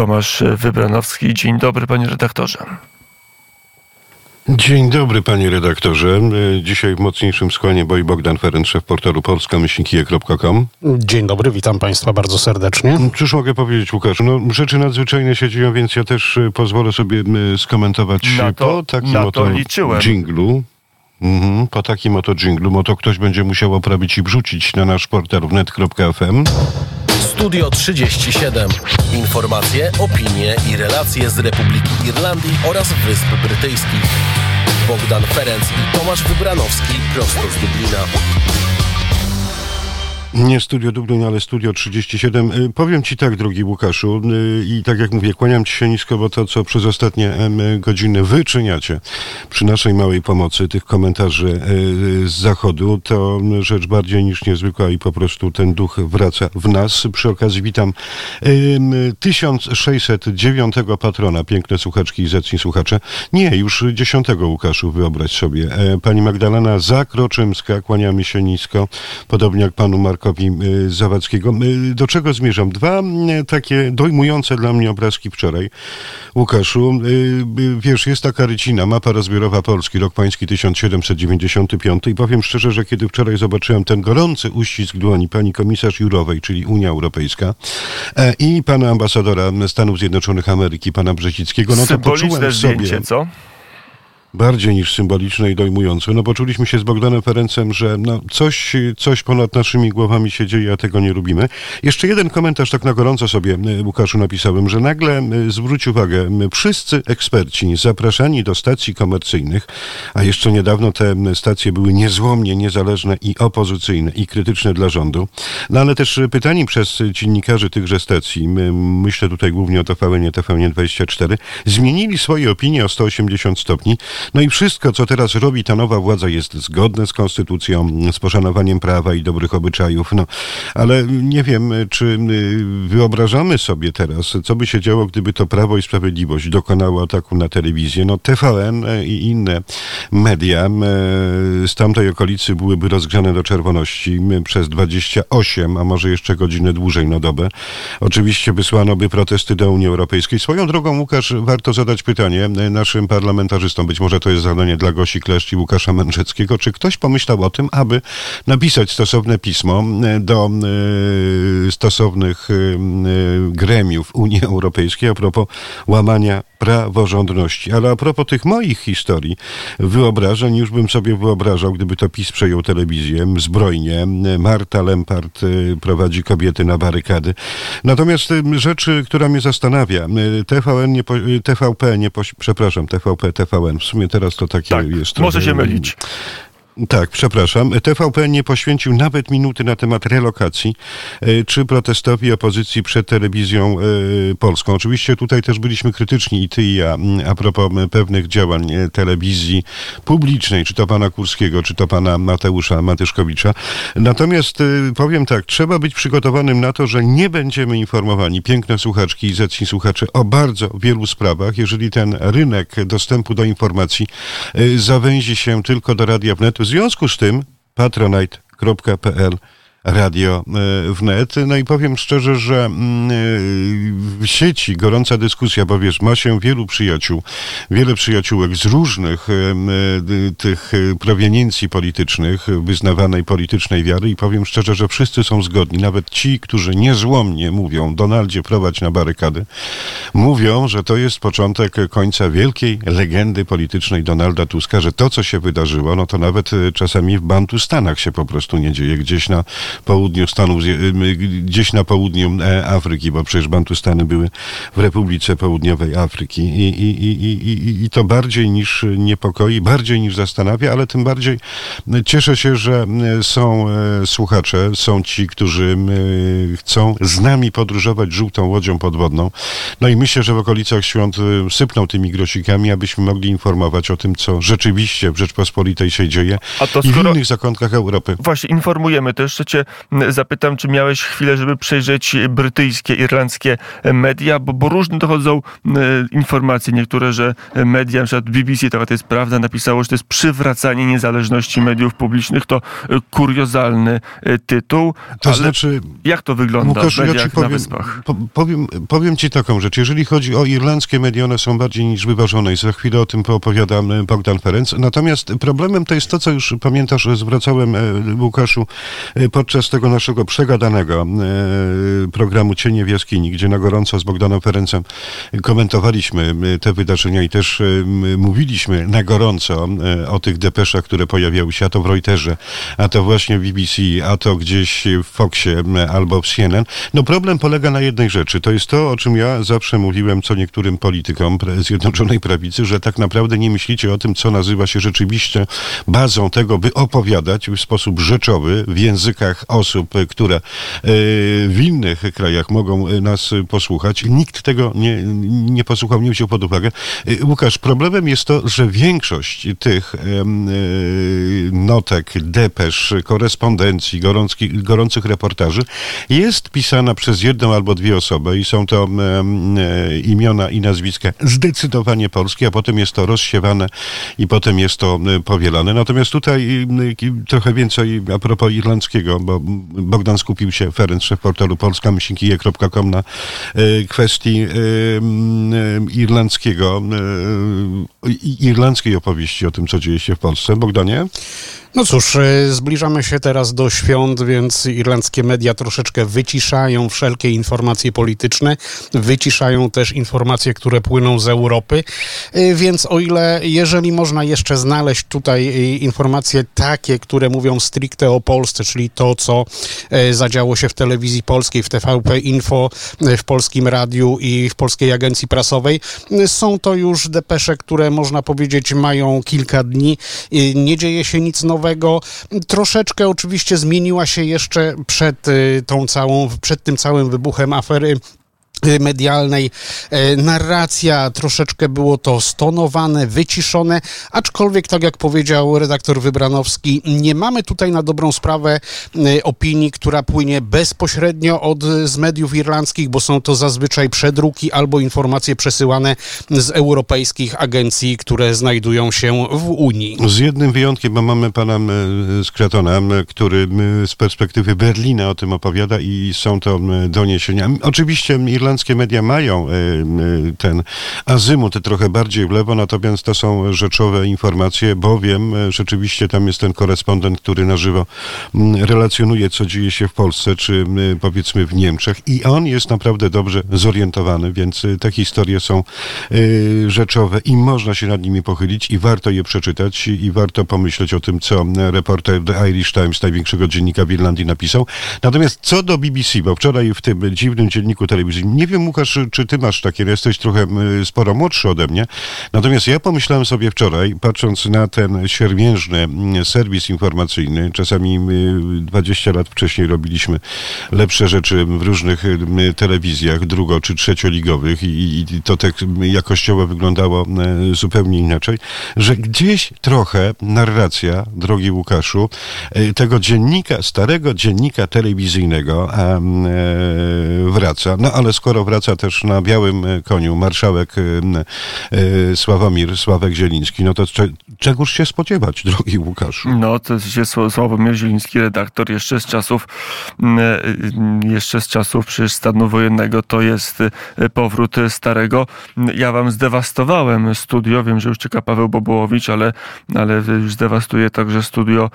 Tomasz Wybranowski. Dzień dobry, panie redaktorze. Dzień dobry, panie redaktorze. Dzisiaj w mocniejszym skłanie boi Bogdan Ferenc, szef portalu polska-kije.com. Dzień dobry, witam państwa bardzo serdecznie. Cóż mogę powiedzieć, Łukasz? No, rzeczy nadzwyczajne się dzieją, więc ja też e, pozwolę sobie skomentować na to, po takim na oto to liczyłem. dżinglu. Mhm, po takim oto dżinglu, bo to ktoś będzie musiał oprawić i wrzucić na nasz portal wnet.fm. Studio 37. Informacje, opinie i relacje z Republiki Irlandii oraz Wysp Brytyjskich. Bogdan Ferenc i Tomasz Wybranowski prosto z Dublina. Nie Studio Dublin, ale Studio 37. Y, Powiem Ci tak, drogi Łukaszu, y, i tak jak mówię, kłaniam Ci się nisko, bo to, co przez ostatnie godziny wyczyniacie przy naszej małej pomocy, tych komentarzy y, z zachodu, to rzecz bardziej niż niezwykła i po prostu ten duch wraca w nas. Przy okazji witam em, 1609 patrona, piękne słuchaczki i zacni słuchacze. Nie, już 10 Łukaszu, wyobraź sobie. E, Pani Magdalena Zakroczymska, kłaniamy się nisko, podobnie jak panu Markowi y, Zawadzkiego. Y, Do czego zmierzam? Dwa y, takie dojmujące dla mnie obrazki wczoraj. Łukaszu, wiesz, jest taka rycina, mapa rozbiorowa Polski, rok pański 1795 i powiem szczerze, że kiedy wczoraj zobaczyłem ten gorący uścisk dłoni pani komisarz Jurowej, czyli Unia Europejska e, i pana ambasadora Stanów Zjednoczonych Ameryki, pana Brzezickiego, no to poczułem zdjęcie, sobie... co? Bardziej niż symboliczne i dojmujące. No poczuliśmy się z Bogdanem Ferencem, że no, coś, coś ponad naszymi głowami się dzieje, a tego nie lubimy. Jeszcze jeden komentarz tak na gorąco sobie, Łukaszu, napisałem, że nagle zwróć uwagę, m, wszyscy eksperci zapraszani do stacji komercyjnych, a jeszcze niedawno te stacje były niezłomnie niezależne i opozycyjne i krytyczne dla rządu, no ale też pytani przez dziennikarzy tychże stacji, myślę tutaj głównie o TVN, TVN24, zmienili swoje opinie o 180 stopni, no i wszystko, co teraz robi ta nowa władza, jest zgodne z konstytucją, z poszanowaniem prawa i dobrych obyczajów. No, ale nie wiem, czy y, wyobrażamy sobie teraz, co by się działo, gdyby to Prawo i Sprawiedliwość dokonało ataku na telewizję. No, TVN i inne media e, z tamtej okolicy byłyby rozgrzane do czerwoności przez 28, a może jeszcze godzinę dłużej na dobę. Oczywiście wysłano by protesty do Unii Europejskiej. Swoją drogą, Łukasz, warto zadać pytanie e, naszym parlamentarzystom. Być może to jest zadanie dla Gosi Kleszcz i Łukasza Mędrzeckiego. Czy ktoś pomyślał o tym, aby napisać stosowne pismo e, do e, stosownych e, gremiów Unii Europejskiej a propos łamania praworządności. Ale a propos tych moich historii, wyobrażeń, już bym sobie wyobrażał, gdyby to PiS przejął telewizję zbrojnie. Marta Lempart y, prowadzi kobiety na barykady. Natomiast y, rzecz, która mnie zastanawia, y, TVN nie, po- TVP nie, przepraszam, TVP, TVN, w sumie teraz to takie Tak, jest. może się mylić. Tak, przepraszam. TVP nie poświęcił nawet minuty na temat relokacji e, czy protestowi opozycji przed telewizją e, polską. Oczywiście tutaj też byliśmy krytyczni i ty i ja m, a propos m, pewnych działań e, telewizji publicznej, czy to pana Kurskiego, czy to pana Mateusza Matyszkowicza. Natomiast e, powiem tak, trzeba być przygotowanym na to, że nie będziemy informowani, piękne słuchaczki i zacni słuchacze, o bardzo wielu sprawach, jeżeli ten rynek dostępu do informacji e, zawęzi się tylko do Radia Wnet. W związku z tym patronite.pl Radio e, wnet. No i powiem szczerze, że mm, e, w sieci gorąca dyskusja, bo wiesz, ma się wielu przyjaciół, wiele przyjaciółek z różnych e, tych proweniencji politycznych, wyznawanej politycznej wiary i powiem szczerze, że wszyscy są zgodni. Nawet ci, którzy niezłomnie mówią Donaldzie prowadź na barykady, mówią, że to jest początek końca wielkiej legendy politycznej Donalda Tuska, że to, co się wydarzyło, no to nawet czasami w Bantustanach się po prostu nie dzieje, gdzieś na południu Stanów, gdzieś na południu e, Afryki, bo przecież Bantustany były w Republice Południowej Afryki i, i, i, i, i- to bardziej niż niepokoi, bardziej niż zastanawia, ale tym bardziej cieszę się, że są e, słuchacze, są ci, którzy chcą z nami podróżować żółtą łodzią podwodną. No i myślę, że w okolicach świąt e, sypną tymi grosikami, abyśmy mogli informować o tym, co rzeczywiście w Rzeczpospolitej się dzieje A to i w skoro- innych zakątkach Europy. Właśnie informujemy też, że cię zapytam, czy miałeś chwilę, żeby przejrzeć brytyjskie, irlandzkie media, bo, bo różne dochodzą informacje, niektóre, że media, na przykład BBC, to jest prawda, napisało, że to jest przywracanie niezależności mediów publicznych, to kuriozalny tytuł. To znaczy, jak to wygląda Łukaszu, w mediach ja powiem, na Wyspach? Po, powiem, powiem ci taką rzecz. Jeżeli chodzi o irlandzkie media, one są bardziej niż wyważone i za chwilę o tym poopowiada Bogdan Ferenc. Natomiast problemem to jest to, co już pamiętasz, zwracałem e, Łukaszu e, podczas tego naszego przegadanego e, programu Cienie w jaskini, gdzie na gorąco z Bogdanem Ferencem komentowaliśmy te wydarzenia i też mówiliśmy na gorąco o tych depeszach, które pojawiały się, a to w Reuterze, a to właśnie w BBC, a to gdzieś w Foxie albo w CNN. No problem polega na jednej rzeczy. To jest to, o czym ja zawsze mówiłem co niektórym politykom Zjednoczonej Prawicy, że tak naprawdę nie myślicie o tym, co nazywa się rzeczywiście bazą tego, by opowiadać w sposób rzeczowy w językach osób, które e, w innych krajach mogą nas posłuchać. Nikt tego nie, nie posłuchał, nie wziął pod uwagę. E, Łukasz, problemem jest to, że większość tych e, notek, depesz, korespondencji, gorących reportaży jest pisana przez jedną albo dwie osoby i są to imiona i nazwiska zdecydowanie polskie, a potem jest to rozsiewane i potem jest to powielane. Natomiast tutaj trochę więcej a propos irlandzkiego, bo Bogdan skupił się, Ferenc, szef portalu polska-kije.com na e, kwestii irlandzkiego, e, irlandzkiej opowieści o tym, co dzieje się w Polsce. Bogdanie? No cóż, e, zbliżamy się teraz do świąt, więc irlandzkie media troszeczkę wyciszają wszelkie informacje polityczne, wyciszają też informacje, które płyną z Europy, e, więc o ile, jeżeli można jeszcze znaleźć tutaj e, informacje takie, które mówią stricte o Polsce, czyli to, co zadziało się w telewizji polskiej, w TVP Info, w Polskim Radiu i w Polskiej Agencji Prasowej, są to już depesze, które można powiedzieć mają kilka dni, nie dzieje się nic nowego, Troszeczkę oczywiście zmieniła się jeszcze przed y, tą całą, przed tym całym wybuchem afery medialnej e, narracja, troszeczkę było to stonowane, wyciszone, aczkolwiek tak jak powiedział redaktor Wybranowski, nie mamy tutaj na dobrą sprawę y, opinii, która płynie bezpośrednio od, z mediów irlandzkich, bo są to zazwyczaj przedruki albo informacje przesyłane z europejskich agencji, które znajdują się w Unii. Z jednym wyjątkiem, bo mamy pana Skratona, który z perspektywy Berlina o tym opowiada i są to doniesienia. Oczywiście irlandzkie media mają e, ten azymut trochę bardziej w lewo, natomiast to są rzeczowe informacje, bowiem e, rzeczywiście tam jest ten korespondent, który na żywo relacjonuje, co dzieje się w Polsce, czy powiedzmy w Niemczech i on jest naprawdę dobrze zorientowany, więc e, te historie są rzeczowe i można się nad nimi pochylić i warto je przeczytać i warto pomyśleć o tym, co reporter The Irish Times, największego dziennika w Irlandii, napisał. Natomiast co do BBC, bo wczoraj w tym dziwnym dzienniku telewizyjnym nie wiem, Łukasz, czy ty masz takie, jesteś trochę sporo młodszy ode mnie. Natomiast ja pomyślałem sobie wczoraj, patrząc na ten siermiężny serwis informacyjny, czasami 20 lat wcześniej robiliśmy lepsze rzeczy w różnych telewizjach drugo- czy trzecioligowych i, i to tak jakościowo wyglądało zupełnie inaczej, że gdzieś trochę narracja, drogi Łukaszu, e, tego dziennika, starego dziennika telewizyjnego e, wraca. No ale skoro wraca też na białym e, koniu marszałek e, e, Sławomir Sławek Zieliński, no to czegoż się spodziewać, drogi Łukasz? No, to jest Sławomir Zieliński, redaktor jeszcze z czasów jeszcze z czasów przecież stanu wojennego to jest powrót starego. Ja wam zdewastowałem studio, wiem, że już czeka Paweł Bobołowicz, ale, ale już zdewastuję także studio,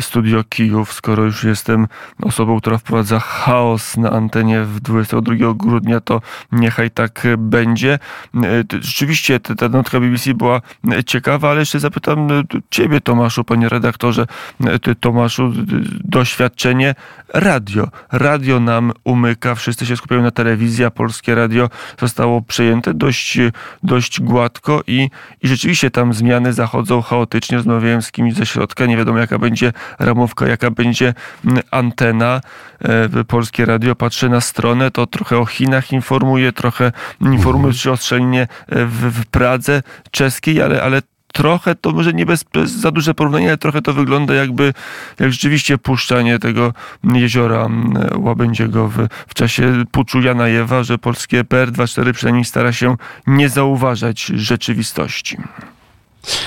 studio Kijów, skoro już jestem osobą, która wprowadza chaos na antenie w 22 grudnia, to niechaj tak będzie. E, rzeczywiście ta notka BBC była ciekawa, ale jeszcze zapytam e, ciebie, Tomaszu, panie redaktorze, e, Tomaszu, doświadczenie radio. Radio nam umyka, wszyscy się skupiają na telewizji, a polskie radio zostało przejęte dość, dość gładko i, i rzeczywiście tam zmiany zachodzą chaotycznie. Rozmawiałem z kimś ze środka, nie wiadomo jaka będzie ramówka, jaka będzie antena. Polskie radio patrzy na stronę, to trochę o Chinach informuje, trochę informuje o strzelinie w, w Pradze czeskiej, ale, ale trochę to może nie bez, bez za duże porównanie, ale trochę to wygląda jakby jak rzeczywiście puszczanie tego jeziora Łabędziego w, w czasie puczu Janajewa, że polskie PR24 przynajmniej stara się nie zauważać rzeczywistości.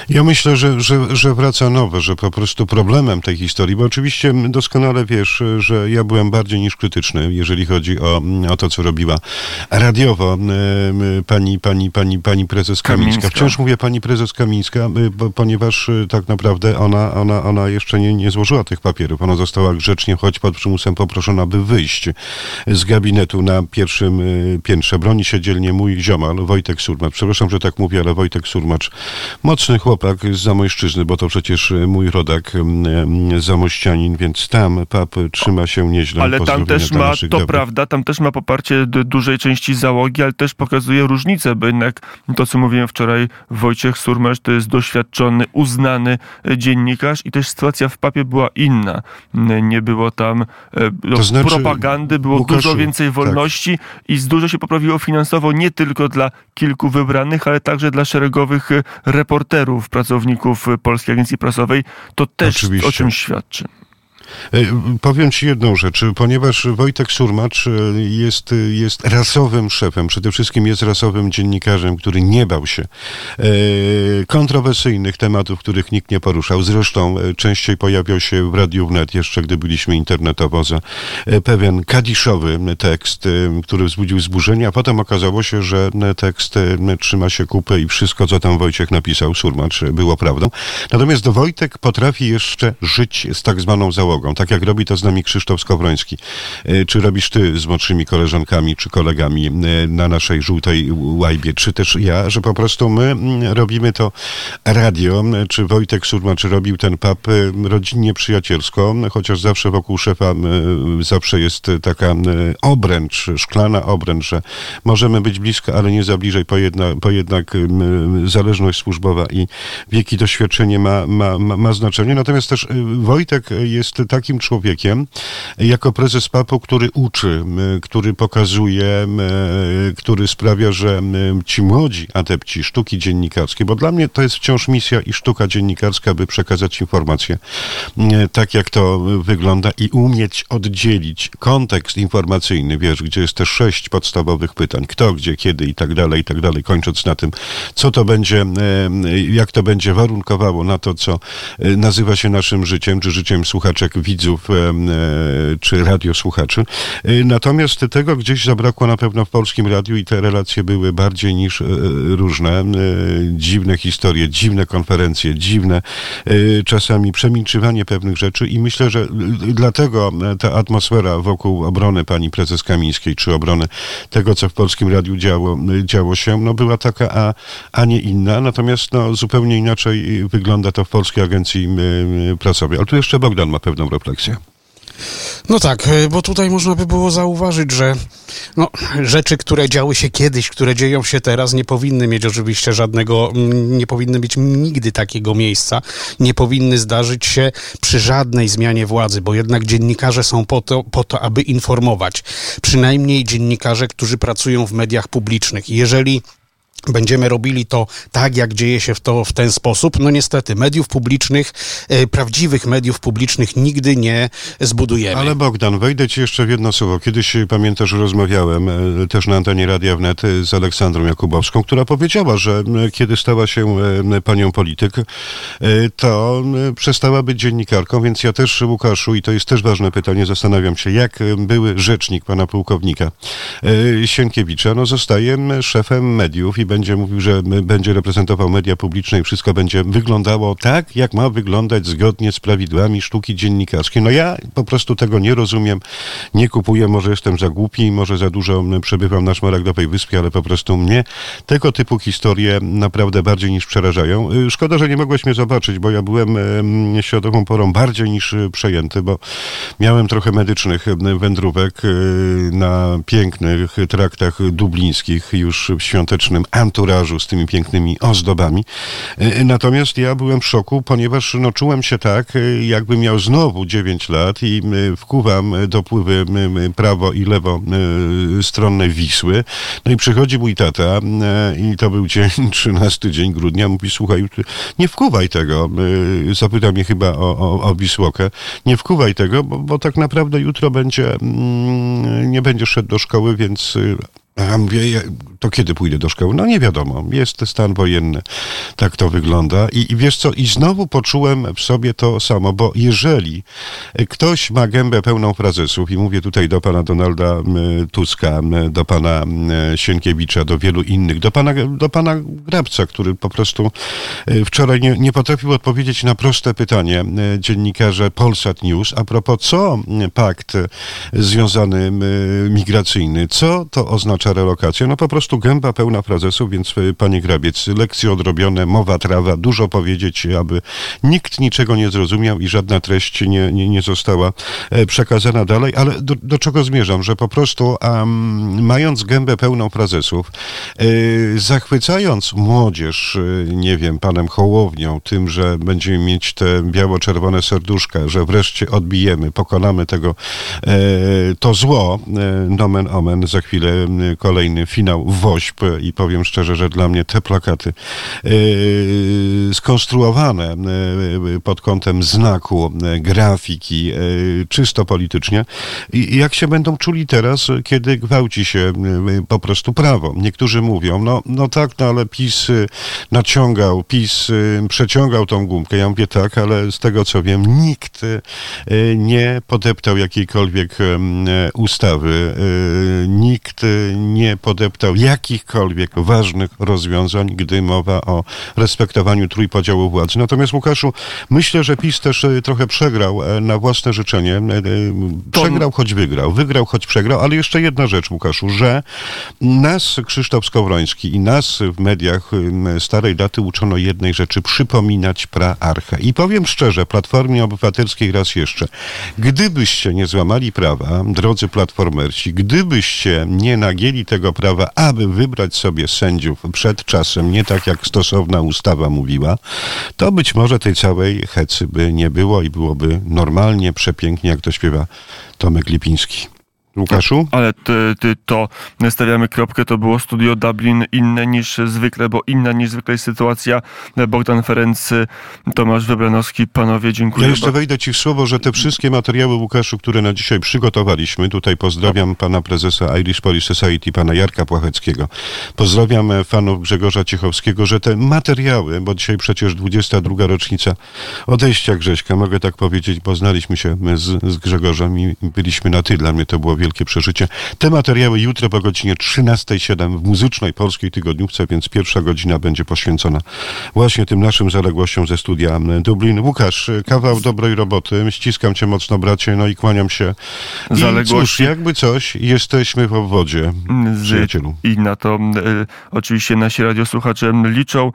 Ja myślę, że, że, że wraca nowe, że po prostu problemem tej historii, bo oczywiście doskonale wiesz, że ja byłem bardziej niż krytyczny, jeżeli chodzi o, o to, co robiła radiowo pani, pani, pani, pani prezes Kamińska. Kamińska. Wciąż mówię pani prezes Kamińska, bo, ponieważ y, tak naprawdę ona, ona, ona jeszcze nie, nie złożyła tych papierów. Ona została grzecznie, choć pod przymusem poproszona, by wyjść z gabinetu na pierwszym y, piętrze. Broni się dzielnie mój ziomal, Wojtek Surmacz. Przepraszam, że tak mówię, ale Wojtek Surmacz, mocny Chłopak z Zamojszczyzny, bo to przecież e, mój rodak zamościanin, więc tam pap trzyma się nieźle. Ale tam też ma, to prawda, tam też ma poparcie dużej części załogi, ale też pokazuje różnicę, bo jednak to, co mówiłem wczoraj, Wojciech Surmesz to jest doświadczony, uznany e, dziennikarz i też sytuacja w papie była inna. Nie było tam e, no, to znaczy, propagandy, było Łukaszu, dużo więcej tak. wolności tak. i dużo się poprawiło finansowo nie tylko dla kilku wybranych, ale także dla szeregowych reporterów reporterów, pracowników Polskiej Agencji Prasowej, to też Oczywiście. o czymś świadczy. E, powiem Ci jedną rzecz, ponieważ Wojtek Surmacz e, jest, jest rasowym szefem, przede wszystkim jest rasowym dziennikarzem, który nie bał się e, kontrowersyjnych tematów, których nikt nie poruszał. Zresztą częściej pojawiał się w Radiu Wnet, jeszcze gdy byliśmy internetowo, za pewien kadiszowy tekst, który wzbudził wzburzenie, a potem okazało się, że tekst trzyma się kupy i wszystko, co tam Wojciech napisał, Surmacz, było prawdą. Natomiast Wojtek potrafi jeszcze żyć z tak zwaną załogą tak jak robi to z nami Krzysztof Skowroński. E, czy robisz ty z młodszymi koleżankami czy kolegami e, na naszej żółtej łajbie, czy też ja, że po prostu my robimy to radio, czy Wojtek Surma, czy robił ten pub e, rodzinnie, przyjacielsko, chociaż zawsze wokół szefa zawsze jest taka obręcz, szklana obręcz, że możemy być blisko, ale nie za bliżej, bo, bo jednak zależność służbowa i wieki doświadczenie ma, ma, ma, ma znaczenie. Natomiast też Wojtek jest takim człowiekiem, jako prezes PAP-u, który uczy, który pokazuje, który sprawia, że ci młodzi adepci sztuki dziennikarskiej, bo dla mnie to jest wciąż misja i sztuka dziennikarska, by przekazać informacje tak, jak to wygląda i umieć oddzielić kontekst informacyjny, wiesz, gdzie jest te sześć podstawowych pytań, kto, gdzie, kiedy i tak dalej, i tak dalej, kończąc na tym, co to będzie, jak to będzie warunkowało na to, co e, nazywa się naszym życiem, czy życiem słuchaczek widzów e, czy radiosłuchaczy. E, natomiast tego gdzieś zabrakło na pewno w polskim radiu i te relacje były bardziej niż e, różne. Dziwne historie, dziwne konferencje, dziwne czasami przemilczywanie pewnych rzeczy i myślę, że dlatego ta atmosfera wokół obrony pani prezes Kamińskiej, czy obrony tego, co w polskim radiu działo, działo się, no była taka, a, a nie inna. Natomiast no, zupełnie inaczej wygląda to w Polskiej Agencji Prasowej. Ale tu jeszcze Bogdan ma pewną refleksję. No tak, e, bo tutaj można by było zauważyć, że no, rzeczy, które działy się kiedyś, które dzieją się teraz, nie powinny mieć oczywiście żadnego, nie powinny mieć nigdy takiego miejsca, nie powinny zdarzyć się przy żadnej zmianie władzy, bo jednak dziennikarze są po to, po to aby informować. Przynajmniej dziennikarze, którzy pracują w mediach publicznych. Jeżeli będziemy robili to tak, jak dzieje się w to w ten sposób, no niestety mediów publicznych, e, prawdziwych mediów publicznych nigdy nie zbudujemy. Ale Bogdan, wejdę ci jeszcze w jedno słowo. Kiedyś pamiętasz, rozmawiałem e, też na antenie Radia Wnet e, z Aleksandrą Jakubowską, która powiedziała, że kiedy stała się panią polityk, to przestała być dziennikarką, więc ja też, Łukaszu, i to jest też ważne pytanie, zastanawiam się, jak były rzecznik pana pułkownika Sienkiewicza, no zostaje szefem mediów i będzie mówił, że będzie reprezentował media publiczne i wszystko będzie wyglądało tak, jak ma wyglądać zgodnie z prawidłami sztuki dziennikarskiej. No ja po prostu tego nie rozumiem, nie kupuję, może jestem za głupi, może za dużo przebywam na Szmaragdowej Wyspie, ale po prostu mnie tego typu historie naprawdę bardziej niż przerażają. Y, szkoda, że nie mogłeś mnie zobaczyć, bo ja byłem świadomą porą bardziej niż y, przejęty, bo miałem trochę medycznych wędrówek y, na pięknych traktach dublińskich już w świątecznym anturażu, z tymi pięknymi ozdobami. E, Natomiast ja byłem w szoku, ponieważ no, czułem się tak, e, jakbym miał znowu 9 lat i e, wkuwam dopływy prawo i lewo e, stronne Wisły. No i przychodzi mój tata e, i to był dzień, 13 dzień grudnia, mówi, słuchaj, nie wkuwaj tego. E, Zapyta mnie chyba o, o, o Wisłokę. Nie wkuwaj tego, bo, bo tak naprawdę jutro będzie, mm, nie będzie szedł do szkoły, więc e, a mówię, to kiedy pójdę do szkoły? No nie wiadomo, jest stan wojenny, tak to wygląda. I, I wiesz co, i znowu poczułem w sobie to samo, bo jeżeli ktoś ma gębę pełną frazesów, i mówię tutaj do pana Donalda Tuska, do pana Sienkiewicza, do wielu innych, do pana, do pana Grabca, który po prostu e, wczoraj nie, nie potrafił odpowiedzieć na proste pytanie e, dziennikarze Polsat News, a propos co pakt e, związany migracyjny, co to oznacza relokacja? No po prostu gęba pełna frazesów, więc e, panie Grabiec, lekcje odrobione, mowa trawa, dużo powiedzieć, aby nikt niczego nie zrozumiał i żadna treść nie, nie, nie została e, przekazana dalej, ale do, do czego zmierzam, że po prostu am, mając gębę pełną frazesów, e, zachwycając młodzież, e, nie wiem, panem Hołownią, tym, że będziemy mieć te biało-czerwone serduszka, że wreszcie odbijemy, pokonamy tego, e, to zło, nomen omen, za chwilę kolejny finał WOŚP i powiem szczerze, że dla mnie te plakaty e, skonstruowane e, pod kątem znaku, e, grafiki, czysto politycznie, i jak się będą czuli teraz, kiedy gwałci się po prostu prawo. Niektórzy mówią, no, no tak, no ale PiS naciągał, PiS przeciągał tą gumkę. Ja mówię tak, ale z tego co wiem, nikt nie podeptał jakiejkolwiek ustawy, nikt nie podeptał jakichkolwiek ważnych rozwiązań, gdy mowa o respektowaniu trójpodziału władzy. Natomiast Łukaszu, myślę, że PiS też y, trochę przegrał e, na własne życzenie. E, e, Przegrał, choć wygrał. Wygrał, choć przegrał. Ale jeszcze jedna rzecz, Łukaszu, że nas Krzysztof Skowroński i nas w mediach starej daty uczono jednej rzeczy, przypominać praarchę. I powiem szczerze, Platformie Obywatelskiej raz jeszcze, gdybyście nie złamali prawa, drodzy platformersi, gdybyście nie nagięli tego prawa, aby wybrać sobie sędziów przed czasem, nie tak jak stosowna ustawa mówiła, to być może tej całej hecy by nie było i byłoby normalnie, przepięknie, jak to śpiewa Tomek Lipiński. Łukaszu? Ale ty, ty, to stawiamy kropkę, to było studio Dublin inne niż zwykle, bo inna niż zwykle jest sytuacja. Bogdan Ferenc, Tomasz Wybranowski, panowie, dziękuję. Ja jeszcze wejdę ci w słowo, że te wszystkie materiały, Łukaszu, które na dzisiaj przygotowaliśmy, tutaj pozdrawiam pana prezesa Irish Police Society, pana Jarka Płacheckiego, pozdrawiam e, fanów Grzegorza Ciechowskiego, że te materiały, bo dzisiaj przecież 22. rocznica odejścia Grześka, mogę tak powiedzieć, bo znaliśmy się my z, z Grzegorzem i byliśmy na ty, dla mnie to było wielkie przeżycie. Te materiały jutro po godzinie 13.07 w muzycznej polskiej tygodniówce, więc pierwsza godzina będzie poświęcona właśnie tym naszym zaległościom ze studia Dublin. Łukasz, kawał dobrej roboty, ściskam cię mocno bracie, no i kłaniam się. I cóż, Zaległości. jakby coś, jesteśmy w obwodzie, Z, przyjacielu. I na to e, oczywiście nasi radiosłuchacze liczą.